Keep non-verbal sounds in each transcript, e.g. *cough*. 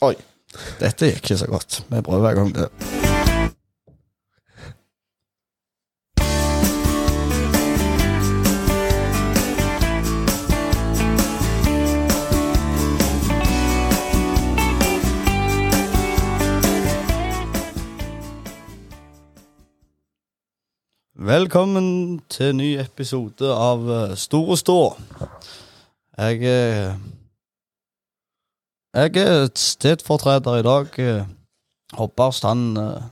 Oi. Dette gikk ikke så godt. Vi prøver en gang til. Velkommen til ny episode av Stor og stå. Jeg eh, Jeg er stedfortreder i dag. Hopperst, han eh,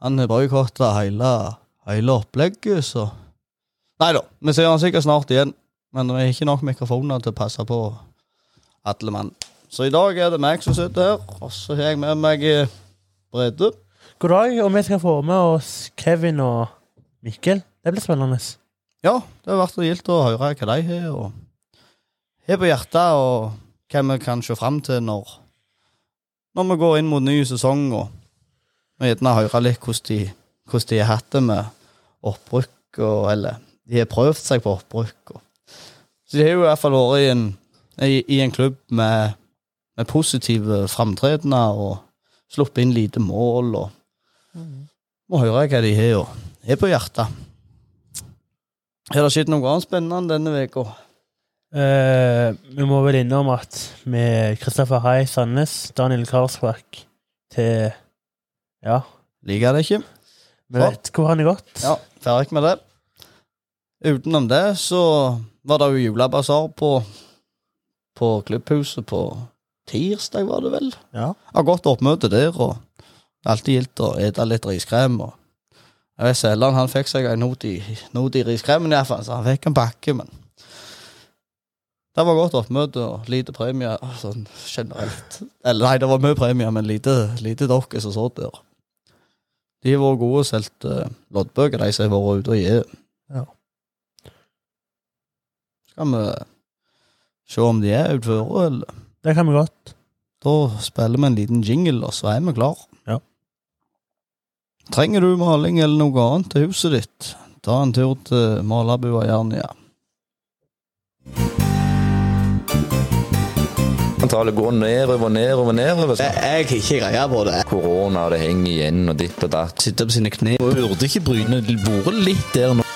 Han boikotta hele, hele opplegget, så Nei da, vi ser han sikkert snart igjen. Men det er ikke nok mikrofoner til å passe på alle mann. Så i dag er det meg som sitter her, og så har jeg med meg eh, Brede. God dag, og vi skal få med oss Kevin og Mikkel. Det blir spennende. Ja, det har vært gildt å høre hva de har, og har på hjertet, og hva vi kan se fram til når, når vi går inn mot ny sesong, og, og gjerne høre litt hvordan de, hvordan de har hatt det med opprykk, og, eller de har prøvd seg på opprykk. Og. Så de har jo i hvert fall vært i en, i, i en klubb med, med positive framtredener, og sluppet inn lite mål, og må høre hva de har, og er på hjertet. Har det skjedd noe annet spennende denne uka? Eh, vi må vel innom at med Kristoffer Hai Sandnes, Daniel Karlsbakk til Ja, Liker det ikke? vi vet hvor han er gått. Ja, ferdig med det. Utenom det så var det jo julebasar på, på klubbhuset på tirsdag, var det vel? Ja. Har godt oppmøte der, og alltid gildt å ete litt riskrem. og jeg vet Selland han fikk seg en not i, not i riskremen, iallfall, så han fikk en pakke, men Det var godt oppmøte og lite premie sånn generelt. Eller nei, det var mye premie, men lite, lite dere som satt der. De har vært gode og solgt uh, loddbøker, de som har vært ute og gitt. Ja. Skal vi se om de er utføre, eller? Det kan vi godt. Da spiller vi en liten jingle, og så er vi klar. Ja. Trenger du maling eller noe annet til huset ditt? Ta en tur til Malerbua Jernia. Antallet går nedover, nedover, nedover. Jeg har ikke greie på det. Korona, det henger igjen, og ditt og datt. Sitter på sine kne. Burde ikke bryne vært litt der nå?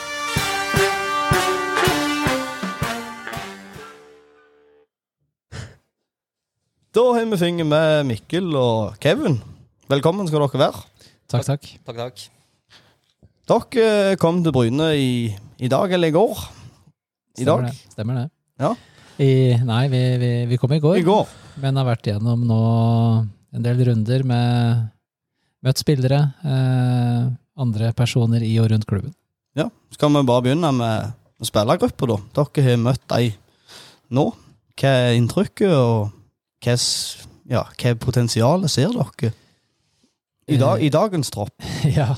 Da har vi fingret med Mikkel og Kevin. Velkommen skal dere være. Takk, takk. Takk, takk. Dere kom til Bryne i, i dag eller i går? I Stemmer dag? Det. Stemmer det. Ja. I, nei, vi, vi, vi kom i går, I går. men har vært gjennom nå en del runder med møtt spillere, eh, andre personer i og rundt klubben. Ja. Skal vi bare begynne med spillergruppa, da? Dere har møtt dem nå. Hva er inntrykket, og hva, ja, hva potensialet ser dere i, dag, i dagens tropp? *laughs* ja.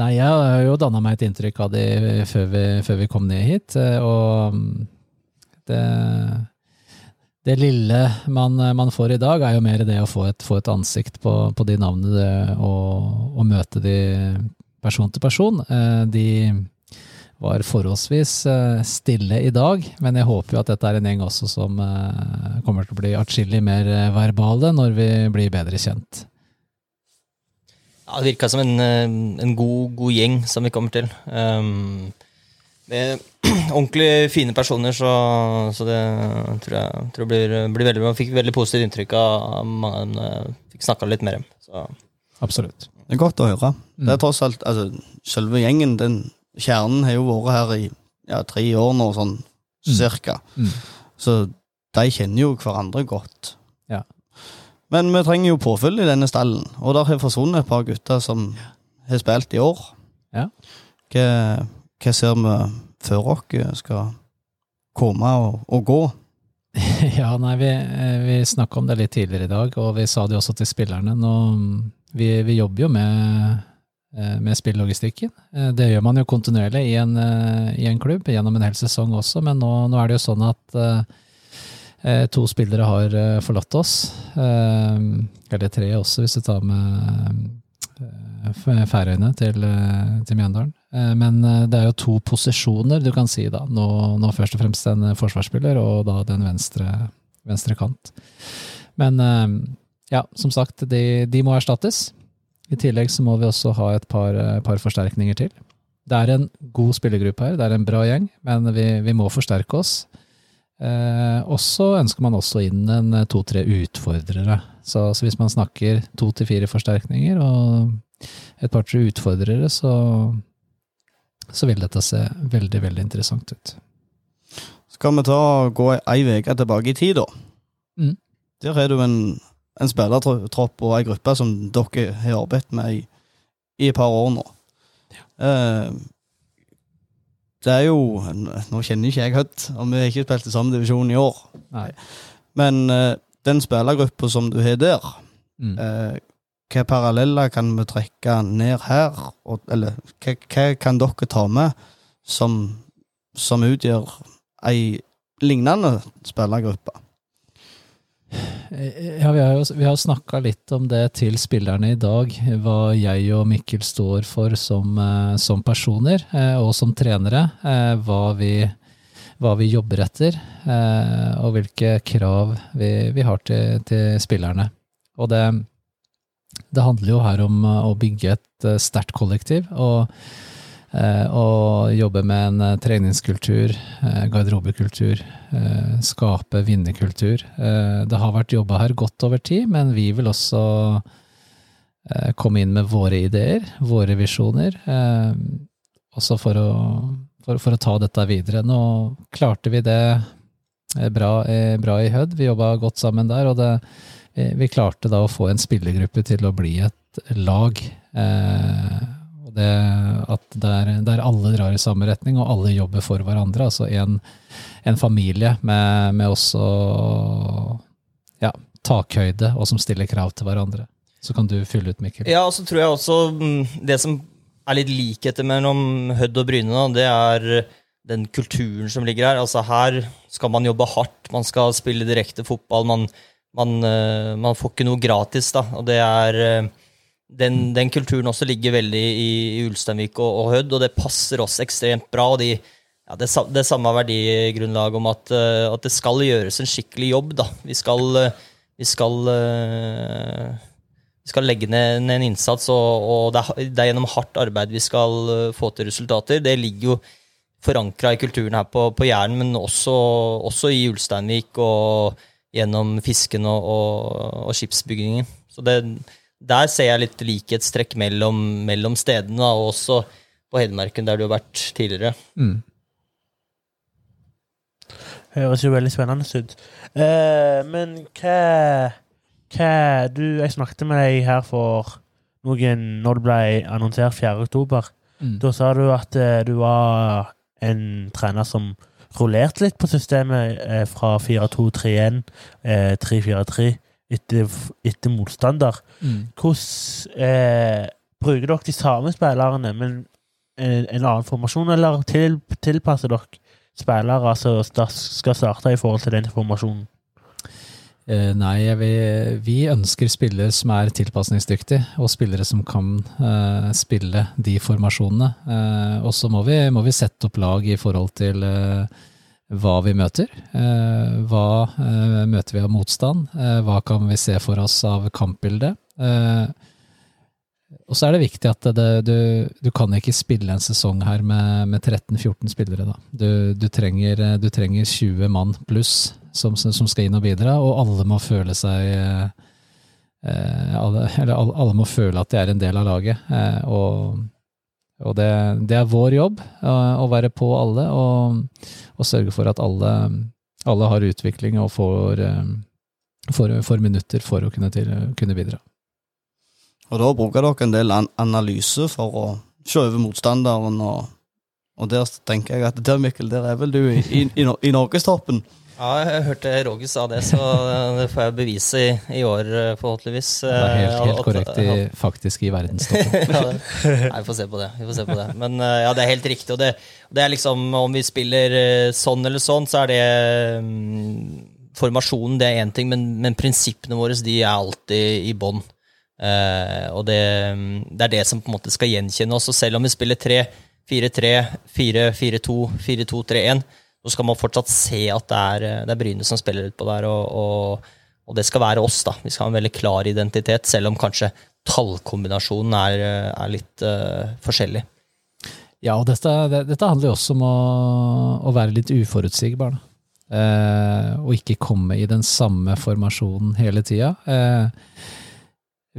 Nei, jeg har jo danna meg et inntrykk av de før vi, før vi kom ned hit, eh, og det det lille man, man får i dag, er jo mer det å få et, få et ansikt på, på de navnene og, og møte de person til person. Eh, De var forholdsvis eh, stille i dag, men jeg håper jo at dette er en gjeng også som eh, kommer til å bli atskillig mer verbale når vi blir bedre kjent. Ja, det virka som en, en god, god gjeng som vi kommer til. Um, *clears throat* ordentlig fine personer, så, så det tror jeg tror blir, blir veldig bra. Fikk veldig positivt inntrykk av mange. av dem, eh, Fikk snakka litt med dem. Så Absolutt. Det er godt å høre. Det er tross alt, altså, Selve gjengen, den kjernen, har jo vært her i ja, tre år nå, sånn cirka. Mm. Så de kjenner jo hverandre godt. Ja. Men vi trenger jo påfyll i denne stallen, og der har forsvunnet et par gutter som har spilt i år. Ja. Hva, hva ser vi før dere skal komme og, og gå? *laughs* Ja, nei, vi, eh, vi snakka om det litt tidligere i dag, og vi sa det også til spillerne. Nå, vi, vi jobber jo med, eh, med spillelogistikken. Eh, Det gjør man jo kontinuerlig i en, i en klubb, gjennom en hel sesong også, men nå, nå er det jo sånn at to spillere har forlatt oss. Eller tre også, hvis du tar med Færøyene til, til Mjøndalen. Eh, Men eh, det er jo to posisjoner du kan si da. Nå, nå først og fremst en eh, forsvarsspiller, og da den venstre, venstre kant. Men ja, som sagt, de, de må erstattes. I tillegg så må vi også ha et par, par forsterkninger til. Det er en god spillergruppe her, det er en bra gjeng, men vi, vi må forsterke oss. Eh, og så ønsker man også inn en to-tre utfordrere. Så, så hvis man snakker to til fire forsterkninger og et par-tre utfordrere, så, så vil dette se veldig, veldig interessant ut. Skal vi ta og gå ei uke tilbake i tid, da? Mm. Der er du en, en spillertropp og ei gruppe som dere har arbeidet med i, i et par år nå. Eh, det er jo Nå kjenner ikke jeg Hødd, og vi har ikke spilt i samme divisjon i år. Nei. Men eh, den spillergruppa som du har der, Mm. eh, hva paralleller kan vi trekke ned her? Og, eller hva, hva kan dere ta med som, som utgjør ei lignende spillergruppe? Ja, vi har jo vi har snakka litt om det til spillerne i dag, hva jeg og Mikkel står for som, eh, som personer eh, og som trenere. eh, Hva vi, hva vi jobber etter, og hvilke krav vi, vi har til, til spillerne. Og det, det handler jo her om eh, å bygge et eh, sterkt kollektiv. og eh, og jobbe med en eh, treningskultur, eh, garderobekultur, eh, skape vinnerkultur. Eh, Det har vært jobba her godt over tid, men vi vil også eh, komme inn med våre ideer, våre visjoner, eh, også for å, for, for å ta dette videre. Nå klarte vi det eh, bra, eh, bra i Hødd, vi jobba godt sammen der, og det, vi, klarte da å få en spillergruppe til å bli et lag. Eh, og det at der, der alle drar i samme retning, og alle jobber for hverandre. Altså en, en familie med, med også ja, takhøyde, og som stiller krav til hverandre. Så kan du fylle ut, Mikkel. Ja, og så tror jeg også mm, det som er litt likheter mellom Hødd og Bryne, det er den kulturen som ligger her. Altså Her skal man jobbe hardt, man skal spille direkte fotball. Man, man, eh, man får ikke noe gratis, da. Og det er eh, den, den kulturen også ligger veldig i, i Ulsteinvik og, og Hødd, og det passer oss ekstremt bra. og de ja, det, det samme verdigrunnlaget om at, eh, at det skal gjøres en skikkelig jobb. da. Vi skal, vi skal, vi skal legge ned en innsats, og, og det, er, det er gjennom hardt arbeid vi skal få til resultater. Det ligger jo forankra i kulturen her på, på Jæren, men også, også i Ulsteinvik og gjennom fisken og, og, og skipsbyggingen. Så det, der ser jeg litt likhetstrekk mellom, mellom stedene, og også på Hedmarken, der du har vært tidligere. Mm. Høres jo veldig spennende ut. Eh, men hva, hva du, Jeg snakket med deg her for noen Når det ble annonsert 4. oktober. Mm. Da sa du at eh, du var en trener som rullerte litt på systemet eh, fra 4-2-3-1, eh, 3-4-3, etter, etter motstander. Mm. Hvordan eh, bruker dere de samme spillerne, men en, en annen formasjon, eller til, tilpasser dere spillere som altså, skal starte i forhold til den formasjonen? Eh, nei, vil, vi ønsker spillere som er tilpasningsdyktige, og spillere som kan uh, spille de formasjonene. Uh, og så må må vi sette opp lag i forhold til uh, hva vi møter. Hva møter vi av motstand? Hva kan vi se for oss av kampbilde? Eh, og så er det viktig at det, du, du kan ikke spille en sesong her med, med 13-14 spillere. Du, du, trenger, du trenger 20 mann pluss som, som skal inn og bidra, og alle må føle seg eh, eh, alle, Eller alle, må føle at de er en del av laget. Eh, og og det, det er vår jobb å være på alle og, og sørge for at alle, alle har utvikling og får, får, får minutter for å kunne, til, kunne bidra. Og da bruker dere en del analyse for å se over motstanderen, og, og der tenker jeg at der, Mikkel, der er vel du i, i, i norgestoppen. Ja, jeg hørte Roger sa det, så det får jeg bevise i, i år, eh, forhåpentligvis. Det er helt, Eh, helt at- korrekt i, faktisk i verdenstoppen. *laughs* ja, Nei, vi får se på det. Vi får se på det. Men eh, ja, det er helt riktig. Og det, det er liksom, om vi spiller sånn eller sånn, så er det um, Formasjonen det er én ting, men, men prinsippene våre de er alltid i bånn. Uh, og det, mm, det er det som på en måte skal gjenkjenne oss. Og selv om vi spiller 3, 4-3, 4-4-2, 4-2-3-1, så skal man fortsatt se at det er, eh, det er Bryne som spiller utpå der. Og, og, og det skal være oss. da. Vi skal ha en veldig klar identitet, selv om kanskje tallkombinasjonen er, eh, er litt uh, forskjellig. Ja, og dette, dette handler jo også om å, å være litt uforutsigbar. Da. Eh, og ikke komme i den samme formasjonen hele tida. Eh,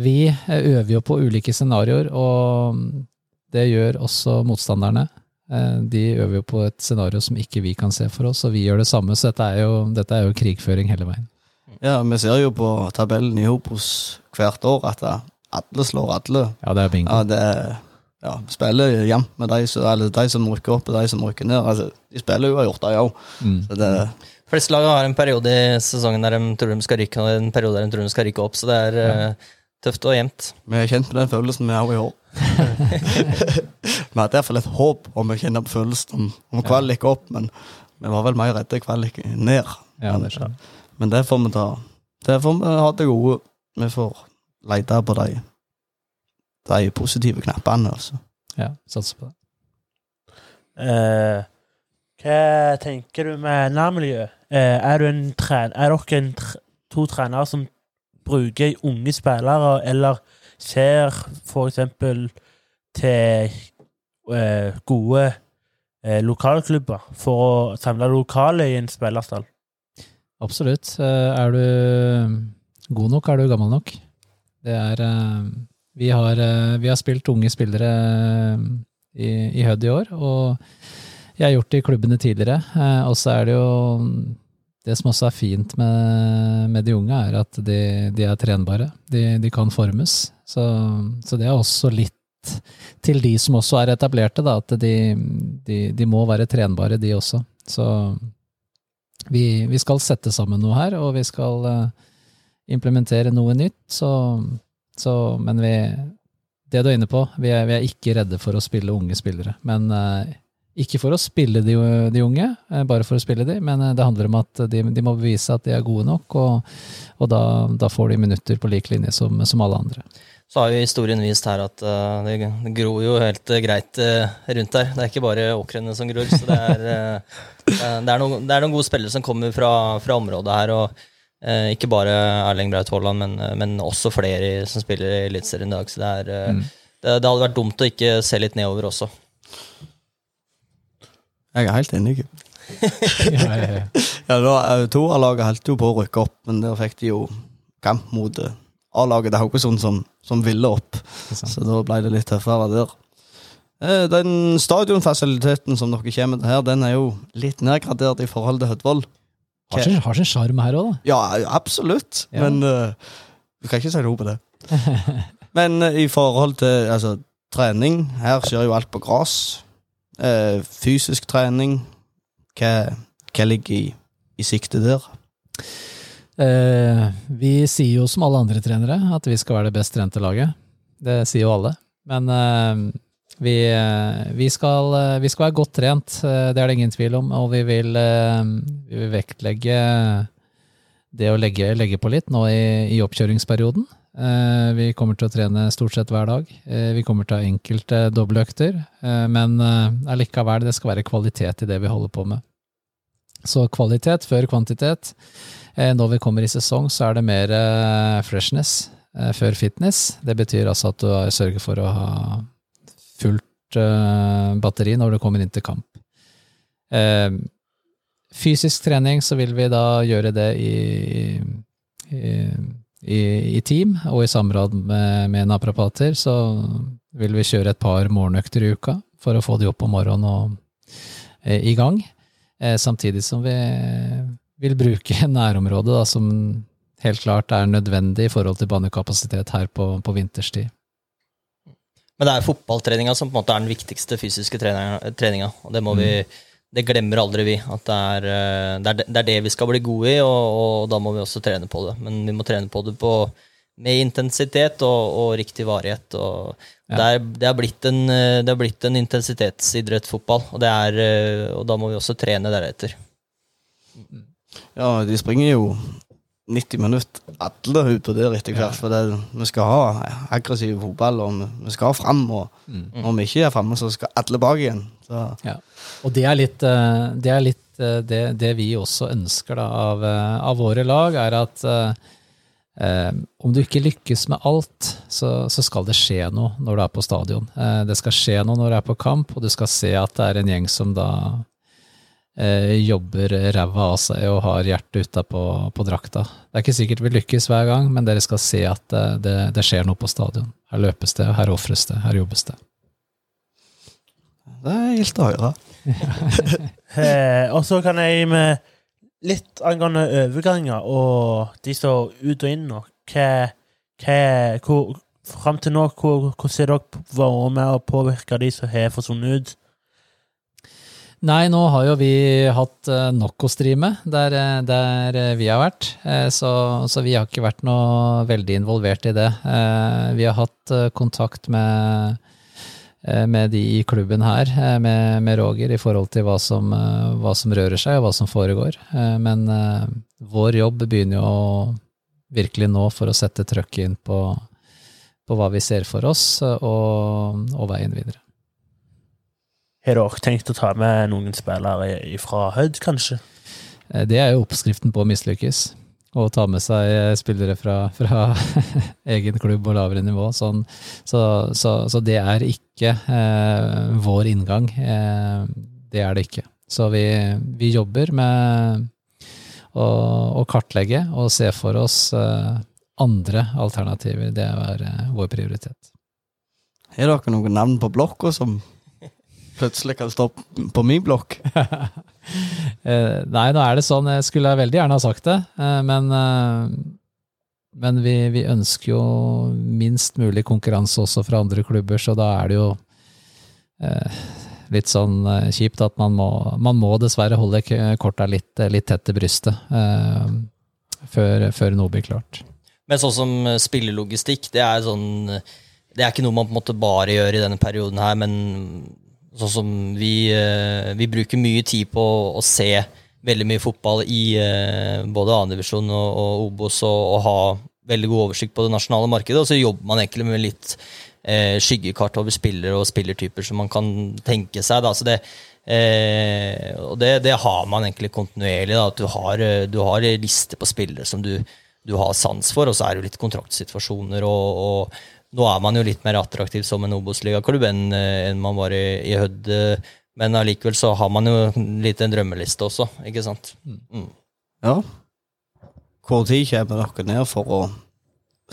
vi øver jo på ulike scenarioer, og det gjør også motstanderne. Eh, de øver jo på et scenario som ikke vi kan se for oss, og vi gjør det samme. Så dette er jo, dette er jo krigføring hele veien. Ja, vi ser jo på tabellen i Hopos hvert år at alle slår alle. Ja, det er bingo. Ja, det er ja, spiller jevnt med de, eller de som rykker opp og de som rykker ned. Altså, de spiller jo uavgjort, de òg. Mm. Så det Fleste lag har en periode i sesongen der de tror de skal rykke, og en periode der de tror de skal rykke opp, så det er ja. tøft og jevnt. Vi er kjent med den følelsen vi har i år. *laughs* vi hadde iallfall et håp om å kjenne på følelsen om, om kvalik opp, men vi var vel mer redde kvalik ned. Ja, det men. Men det får vi ta. Det får vi ha til gode. Vi får lete på de, de positive knappene, altså. Ja, satser på det. Eh, hva tenker du med nærmiljø? Eh, er, du en tren er dere en tre to trenere som bruker unge spillere, eller ser eksempel til eh, gode eh, lokalklubber for å samle lokale i en spillerstall? Absolutt. Eh, Er du god nok, er du gammel nok. Det er eh, Vi har, eh, vi har spilt unge spillere eh, i, i Hødd i år, og jeg har gjort det i klubbene tidligere. Eh, Og så er det jo Det som også er fint med, med de unge, er at de, de er trenbare. De, de kan formes. Så, så det er også litt til de som også er etablerte, da, at de, de, må være trenbare, de også. Så vi, vi skal sette sammen noe her, og vi skal eh, implementere noe nytt. Så, så Men vi Det du er inne på, vi er, vi er ikke redde for å spille unge spillere. Men eh, ikke for å spille de, de unge, eh, bare for å spille de, men eh, det handler om at de, de må bevise at de er gode nok, og, og da, da får de minutter på lik linje som, som alle andre. Så har jo historien vist her at uh, det, gror jo helt greit uh, rundt her. Det er ikke bare åkrene som gror. Så det er, eh, det er, noen, det er noen gode spillere som kommer fra, fra området her. og Ikke bare Erling Braut Haaland, men, men også flere som spiller i Eliteserien i dag. Så det, er, Mm. det, det hadde vært dumt å ikke se litt nedover også. Jeg er helt enig. *laughs* Ja, ja, ja. Ja, da, av lagene holdt jo på å rykke opp, men der fikk de jo kamp mot eh, A-laget til Haugesund, som, som ville opp. Så da ble det litt tøffere der. Eh, Den stadionfasiliteten som dere kommer til her, den er jo litt nedgradert i forhold til Hødvold. Har sin- sjarm her òg, da. Ja, absolutt, men uh, du kan ikke si noe på det. *laughs* men uh, i forhold til altså, trening, her skjer jo alt på gress. Eh, fysisk trening, hva, hva ligger i, i sikte der? Eh, vi sier jo som alle andre trenere at vi skal være det best trente laget. Det sier jo alle. Men eh, vi, eh, vi, skal, eh, vi skal være godt trent, det er det ingen tvil om. Og vi vil, vi vil vektlegge det å legge, legge på litt nå i, i oppkjøringsperioden. Eh, vi kommer til å trene stort sett hver dag. Eh, vi kommer til å ha enkelte dobbeltøkter, eh, men allikevel, det skal være kvalitet i det vi holder på med. Så kvalitet før kvantitet. Når vi kommer i sesong, så er det mer freshness før fitness. Det betyr altså at du sørger for å ha fullt batteri når du kommer inn til kamp. Fysisk trening, så vil vi da gjøre det i, i, i, i team og i samråd med, med naprapater. Så vil vi kjøre et par morgenøkter i uka for å få de opp om morgenen og eh, i gang. Eh, samtidig som vi vil bruke *laughs* nærområdet, da, som helt klart er nødvendig i forhold til banekapasitet her på, på vinterstid. Men det er fotballtreninga som på en måte er den viktigste fysiske treninga. Og det må vi Det glemmer aldri vi. At det er, eh, det er det, det er det vi skal bli gode i, og, og da må vi også trene på det. Men vi må trene på det på, med intensitet og, og riktig varighet. Og Ja. det, er, det, er blitt en, eh, det er blitt en intensitetsidrett, fotball, og, det er, eh, og da må vi også trene deretter. Ja, de springer jo 90 minutter, alle ute der etter hvert. For det, vi skal ha aggressiv fotball, og vi, vi skal fram. Og når vi ikke er framme, så skal alle bak igjen. Så, Ja. Og det er litt, eh, det er litt eh, det, det vi også ønsker da, av, eh, av våre lag, er at eh, om du ikke lykkes med alt, så, så skal det skje noe når du er på stadion. Eh, det skal skje noe når du er på kamp, og du skal se at det er en gjeng som da jobber ræva av seg og har hjertet utapå på drakta. Det er ikke sikkert vi lykkes hver gang, men dere skal se at eh, det, det skjer noe på stadion. Her løpes det, her ofres det, her jobbes det. Det er gildt å høre. *laughs* *laughs* Eh, og så kan jeg med litt angående overganger og de står ut og inn nå. Hva, hva, hvor, fram til nå, hvor, hvordan har dere vært med å påvirke de som har forsvunnet ut? Nei, nå har jo vi hatt eh, nok å streame der, eh, der eh, vi har vært, så, så vi har ikke vært noe veldig involvert i det. Vi har hatt kontakt med, med de i klubben her, med, med Roger, i forhold til hva som, hva som rører seg og hva som foregår. Men vår jobb begynner jo virkelig nå for å sette trøkket inn på, på hva vi ser for oss, og, og veien videre. Har dere tenkt å ta med noen spillere fra Hødd, kanskje? Eh, Det er jo oppskriften på å mislykkes. Å ta med seg eh, spillere fra, fra *laughs* egen klubb og lavere nivå. Sånn, så, så, så det er ikke eh, vår inngang. Eh, det er det ikke. Så vi, vi jobber med å, å kartlegge og se for oss eh, andre alternativer. Det er eh, vår prioritet. Har dere noen navn på blokka som plutselig kan stå på min blokk? *laughs* Eh, nei, nå er det sånn, jeg skulle veldig gjerne ha sagt det, eh, men, eh, men vi, vi ønsker jo minst mulig konkurranse også fra andre klubber, så da er det jo eh, litt sånn kjipt at man må, man må dessverre holde korta litt, litt tett til brystet før, før noe blir klart. Men sånn som spillelogistikk, det er sånn Det er ikke noe man på en måte bare gjør i denne perioden her, men sånn som vi eh, Vi bruker mye tid på å se veldig mye fotball i eh, både andredivisjon og, og Obos og, og ha veldig god oversikt på det nasjonale markedet, og så jobber man egentlig med litt eh, skyggekart over spillere og spillertyper som man kan tenke seg. Da. Så det, eh, og det, det har man egentlig kontinuerlig. Da, at du har, eh, du har en liste på spillere som du, du har sans for, og så er det jo litt kontraktsituasjoner. Og, og nå er man jo litt mer attraktiv som en Obos-ligaklubb enn, eh, enn man var i, i Hødd. eh, Men allikevel så har man jo litt en drømmeliste også, ikke sant. Mm. Ja. Hvor tid kommer dere ned for å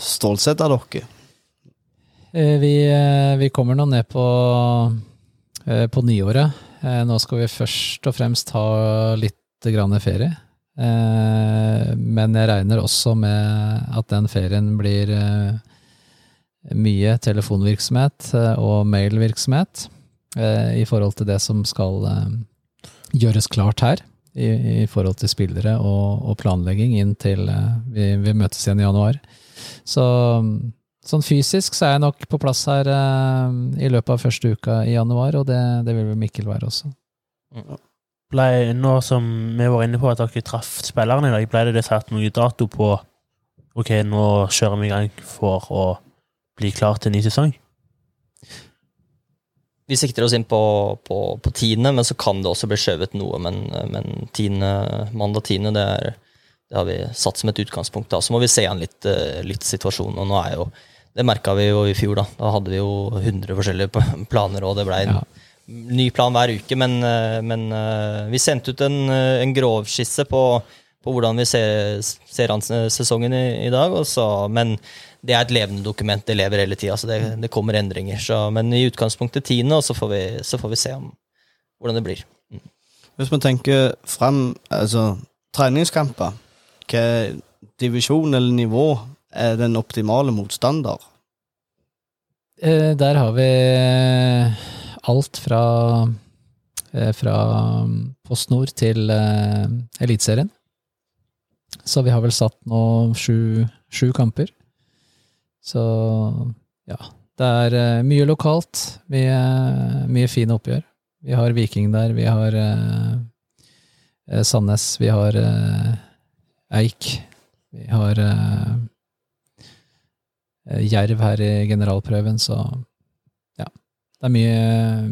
stålsette dere? Eh, Vi, vi kommer nå ned på, på nyåret. Eh, Nå skal vi først og fremst ha litt grann ferie. Eh, Men jeg regner også med at den ferien blir mye telefonvirksomhet eh, og mailvirksomhet eh, i forhold til det som skal eh, gjøres klart her. I, i forhold til spillere og, og planlegging inn til eh, vi, vi møtes igjen i januar. Så Sånn fysisk så er jeg nok på plass her i løpet av første uka i januar, og det, det vil vel Mikkel være også. Ble, nå som vi var inne på at dere traff spillerne i dag, ble det satt noen dato på Ok, nå kjører vi i gang for å bli klar til ny sesong? Vi sikter oss inn på, på, på tiende, men så kan det også bli skjøvet noe. Men, men tiende, mandag tiende, det, er, det har vi satt som et utgangspunkt. da. Så må vi se an litt, eh, litt situasjonen. Og nå er jo, det merka vi jo i fjor, da. Da hadde vi jo 100 forskjellige planer, og det blei en Ja. ny plan hver uke. Men, eh, men eh, vi sendte ut en, en grovskisse på, på hvordan vi ser, ser an sesongen i, i dag. Og så, men det er et levende dokument, det lever hele tida, så det, det kommer endringer. Så, men i utgangspunktet tiende, og så får vi, så får vi se om, hvordan det blir. Hvis vi tenker frem altså, treningskamper, hva divisjon eller nivå er den optimale motstander? Eh, Der har vi alt fra, eh, fra Post Nord til eh, Eliteserien. Så vi har vel satt nå sju, sju kamper. Så ja, det er eh, mye lokalt. Mye, mye fine oppgjør. Vi har Viking der, vi har eh, eh, Sandnes, vi har eh, Eik. Vi har eh, eh, Jerv her i generalprøven, så ja. Det er mye,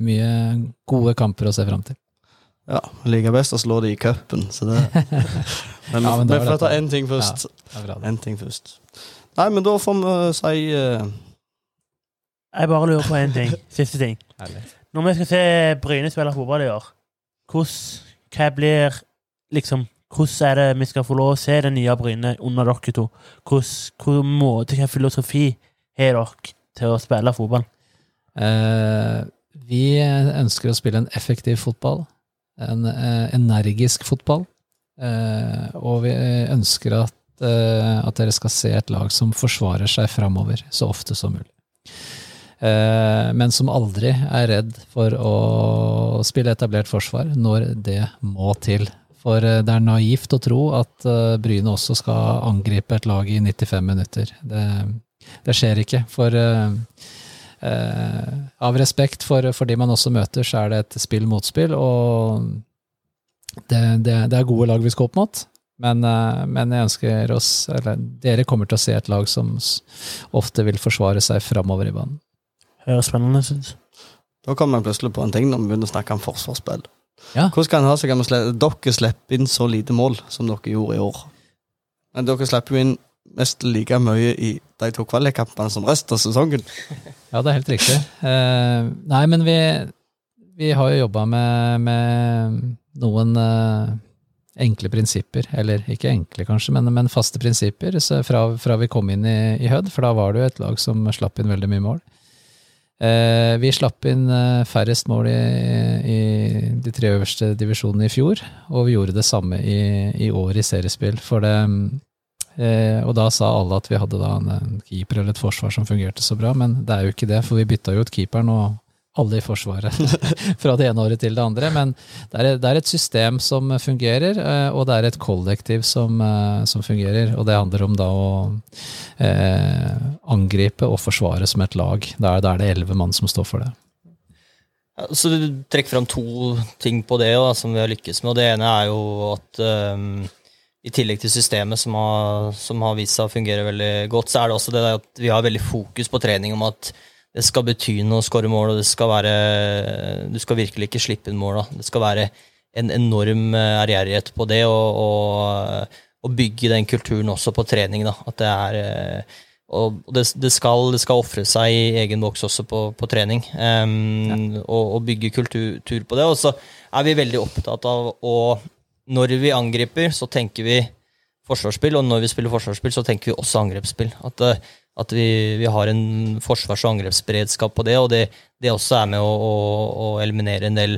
mye gode kamper å se fram til. Ja, liker best å slå de i cupen, så det *laughs* Men, Ja, men vi får ta én ting først. Det er bra, det. En ting først. Nei, men da får vi si eh, Jeg bare lurer på én ting. *laughs* Siste ting. Herlig. Når vi skal se Bryne spille fotball i år, hvordan, hva blir liksom hvordan er det vi skal få lov å se det nye Bryne under dere to? Hvilken måte, hvilken filosofi har dere til å spille fotball? Eh, vi ønsker å spille en effektiv fotball. En eh, energisk fotball. Eh, og vi ønsker at, eh, at dere skal se et lag som forsvarer seg framover så ofte som mulig. Eh, men som aldri er redd for å spille etablert forsvar når det må til. For eh, det er naivt å tro at eh, Bryne også skal angripe et lag i 95 minutter. Det, det skjer ikke. For eh, eh, av respekt for, for de man også møter, så er det et spill mot spill, og det, det, det er gode lag vi skal opp mot. Men, eh, men jeg ønsker oss, eller dere kommer til å se et lag som ofte vil forsvare seg framover i banen. Høres spennende ut. Da kommer man plutselig på en ting når vi begynner å snakke om forsvarsspill. Ja. Hvordan kan det ha seg at dere slipper inn så lite mål som dere gjorde i år? Men dere slipper jo inn mest like mye i de to kvalikkampene som resten av sesongen. *laughs* Ja, det er helt riktig. Uh, nei, men vi, vi har jo jobba med, med noen eh, enkle prinsipper. Eller ikke enkle, kanskje, men, men faste prinsipper fra, fra vi kom inn i, i Hødd. For da var det jo et lag som slapp inn veldig mye mål. Eh, vi slapp inn eh, færrest mål i, i de tre øverste divisjonene i fjor, og vi gjorde det samme i, i år i seriespill. For det, eh, og da sa alle at vi hadde da en keeper eller et forsvar som fungerte så bra, men det er jo ikke det, for vi bytta jo ut keeperen og alle i Forsvaret *laughs* fra det ene året til det andre. Men det er, det er et system som fungerer, eh, og det er et kollektiv som, eh, som fungerer. Og det handler om da å eh, angripe og forsvare som et lag. Da er, er det elleve mann som står for det. Så du trekker fram to ting på det da, som vi har lykkes med. og Det ene er jo at um, i tillegg til systemet som har, som har vist seg å fungere veldig godt, så er det også det at vi har veldig fokus på trening om at det skal bety noe å skåre mål, og det skal være Du skal virkelig ikke slippe inn mål. Da. Det skal være en enorm eh, ærgjerrighet på det, og, og, og bygge den kulturen også på trening. Da. At det er eh, og det, det skal, det skal ofre seg i egen boks også på, på trening, em, og, og bygge kultur på det. Og så er vi veldig opptatt av å Når vi angriper, så tenker vi forsvarsspill, og når vi spiller forsvarsspill, så tenker vi også angrepsspill. At, eh, at vi, vi har en forsvars- og angrepsberedskap på det, og det, det også er med å, å, å eliminere en del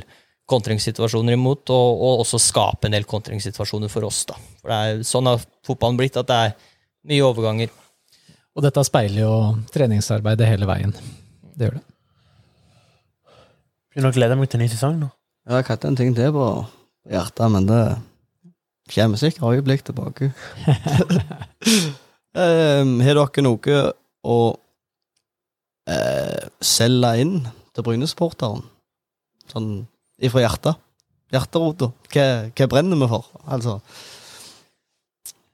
kontringssituasjoner imot, og, og også skape en del kontringssituasjoner for oss. da. For det er, Sånn har fotballen blitt, at det er mye overganger. Og dette speiler jo treningsarbeidet hele veien. Det gjør det. Begynner å glede meg til ny sesong nå. Jeg har hatt en ting til på hjertet, men det kommer sikkert øyeblikk tilbake. *laughs* um, har dere noe å eh, selge inn til Bryne-supporteren? Sånn ifra hjertet? Hjerterota? Hva, hva brenner vi for? Altså,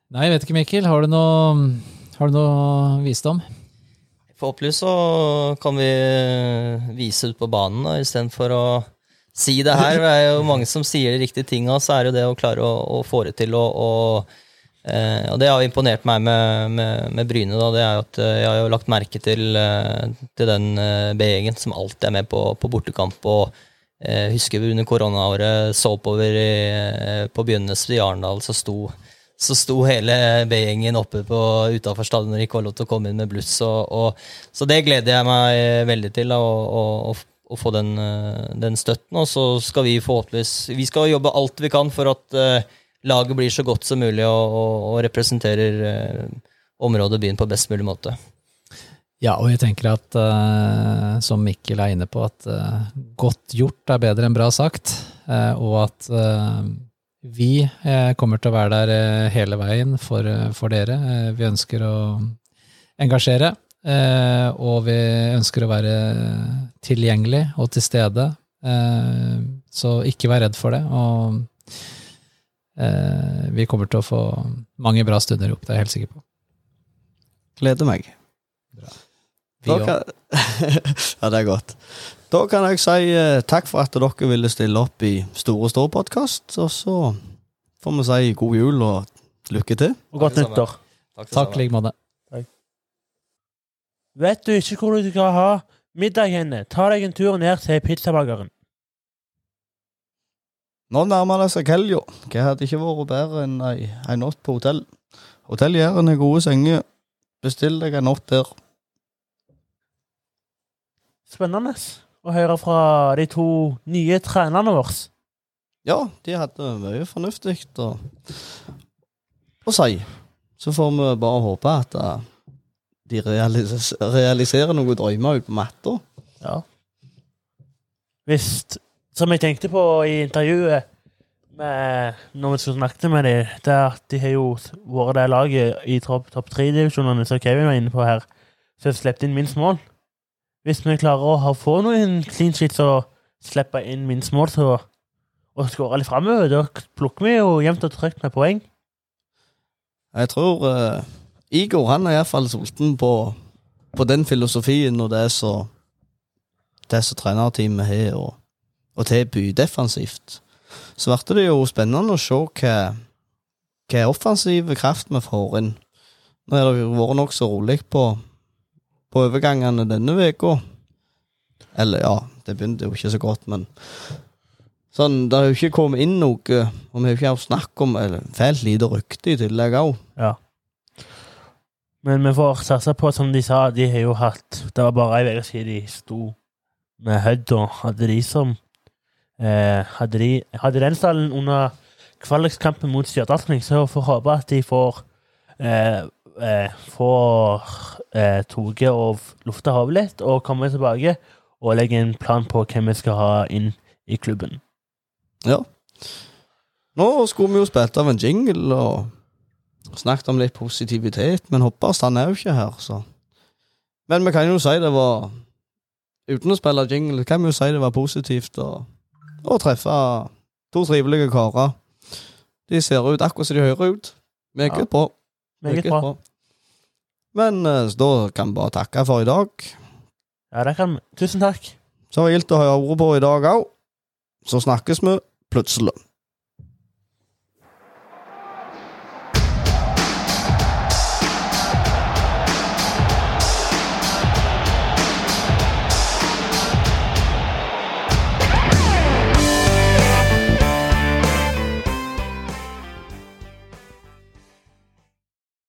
Nei, jeg vet ikke, Mikkel. Har du noe, har du noe visdom? Forhåpentligvis så kan vi vise ut på banen da, istedenfor å si det her. Det er jo mange som sier de riktige tinga, så er det jo det å klare å, å få det til. å, og, eh, og det har imponert meg med, med, med Bryne. Da, det er at eh, jeg har jo lagt merke til, eh, til den eh, B-gjengen som alltid er med på, på bortekamp. og eh, Husker vi under koronaåret så oppover i, på begynnelsen i Arendal, så sto så sto hele B-gjengen oppe på utafor stadion når det ikke var lov til å komme inn med bluss. Og, og, så det gleder jeg meg veldig til, da, å, å, å, få den, den støtten. Og så skal vi forhåpentligvis Vi skal jobbe alt vi kan for at laget blir så godt som mulig og, og, og representerer eh, området og byen på best mulig måte. Ja, og jeg tenker at, eh, som Mikkel er inne på, at eh, godt gjort er bedre enn bra sagt, eh, og at eh, vi eh, kommer til å være der hele veien for, for dere. Vi ønsker å engasjere, og vi ønsker å være tilgjengelig og til stede. Så ikke vær redd for det. Og vi kommer til å få mange bra stunder opp, det er jeg helt sikker på. gleder meg. Vi òg. kan, *laughs* ja, det er godt. Da kan jeg si eh, takk for at dere ville stille opp i Store Store podkast. Og så får vi si god jul og lykke til. Og godt nyttår. Takk i like måte. Vet du ikke hvor du skal ha middag henne, ta deg en tur ned til pizzabakeren. Nå nærmer det seg helga. Hva hadde ikke vært bedre enn ei, ei natt på hotell? Hotell Jæren har gode senger. Bestill deg en natt der. Spennende å høre fra de to nye trenerne våre. Ja, de hadde mye fornuftig å, å si. Så får vi bare håpe at uh, de realis realiserer noen drømmer ute på matta. Ja. Hvis, som jeg tenkte på i intervjuet med, når vi skulle snakke med dem, det er at de har jo vært det laget i topp top tre-divisjonene som Kevin var inne på her, som har sluppet inn minst mål. Hvis vi klarer å få noen clean sheets og slippe inn minst mål så, og skåre litt framover, da plukker vi jo jevnt og trygt med poeng. Jeg tror uh, Igor han er iallfall sulten på, på den filosofien og det som trenerteamet har å, å tilby defensivt. Så ble det jo spennende å se hva, hva offensive kraft vi får inn. Nå har det vært nokså rolig på, på overgangene denne uka. Eller ja, det begynte jo ikke så godt, men sånn, det har jo ikke kommet inn noe, og vi har jo ikke hatt snakk om eller fælt lite rykte i tillegg òg. Ja. Men vi får satse på, som de sa, de har jo hatt Det var bare ei uke siden de sto med Hødd og hadde de som hadde, de, hadde den stallen under kvalikkampen mot Stjørdalsning, så får håpe at de får eh, eh, får eh, toget og lufta hodet litt og komme tilbake og legge en plan på hvem vi skal ha inn i klubben. Ja. Nå skulle vi jo spilt av en jingle og snakket om litt positivitet, men Hoppers han er jo ikke her, så Men vi kan jo si det var Uten å spille jingle, kan vi jo si det var positivt å, å treffe to trivelige karer. De ser ut akkurat som de hører ut. Meget Ja. bra. Meget bra. Men eh, da kan vi bare takke for i dag. Ja, det kan vi. Tusen takk. Så gildt å høre ordet på i dag òg. Så snakkes vi plutselig.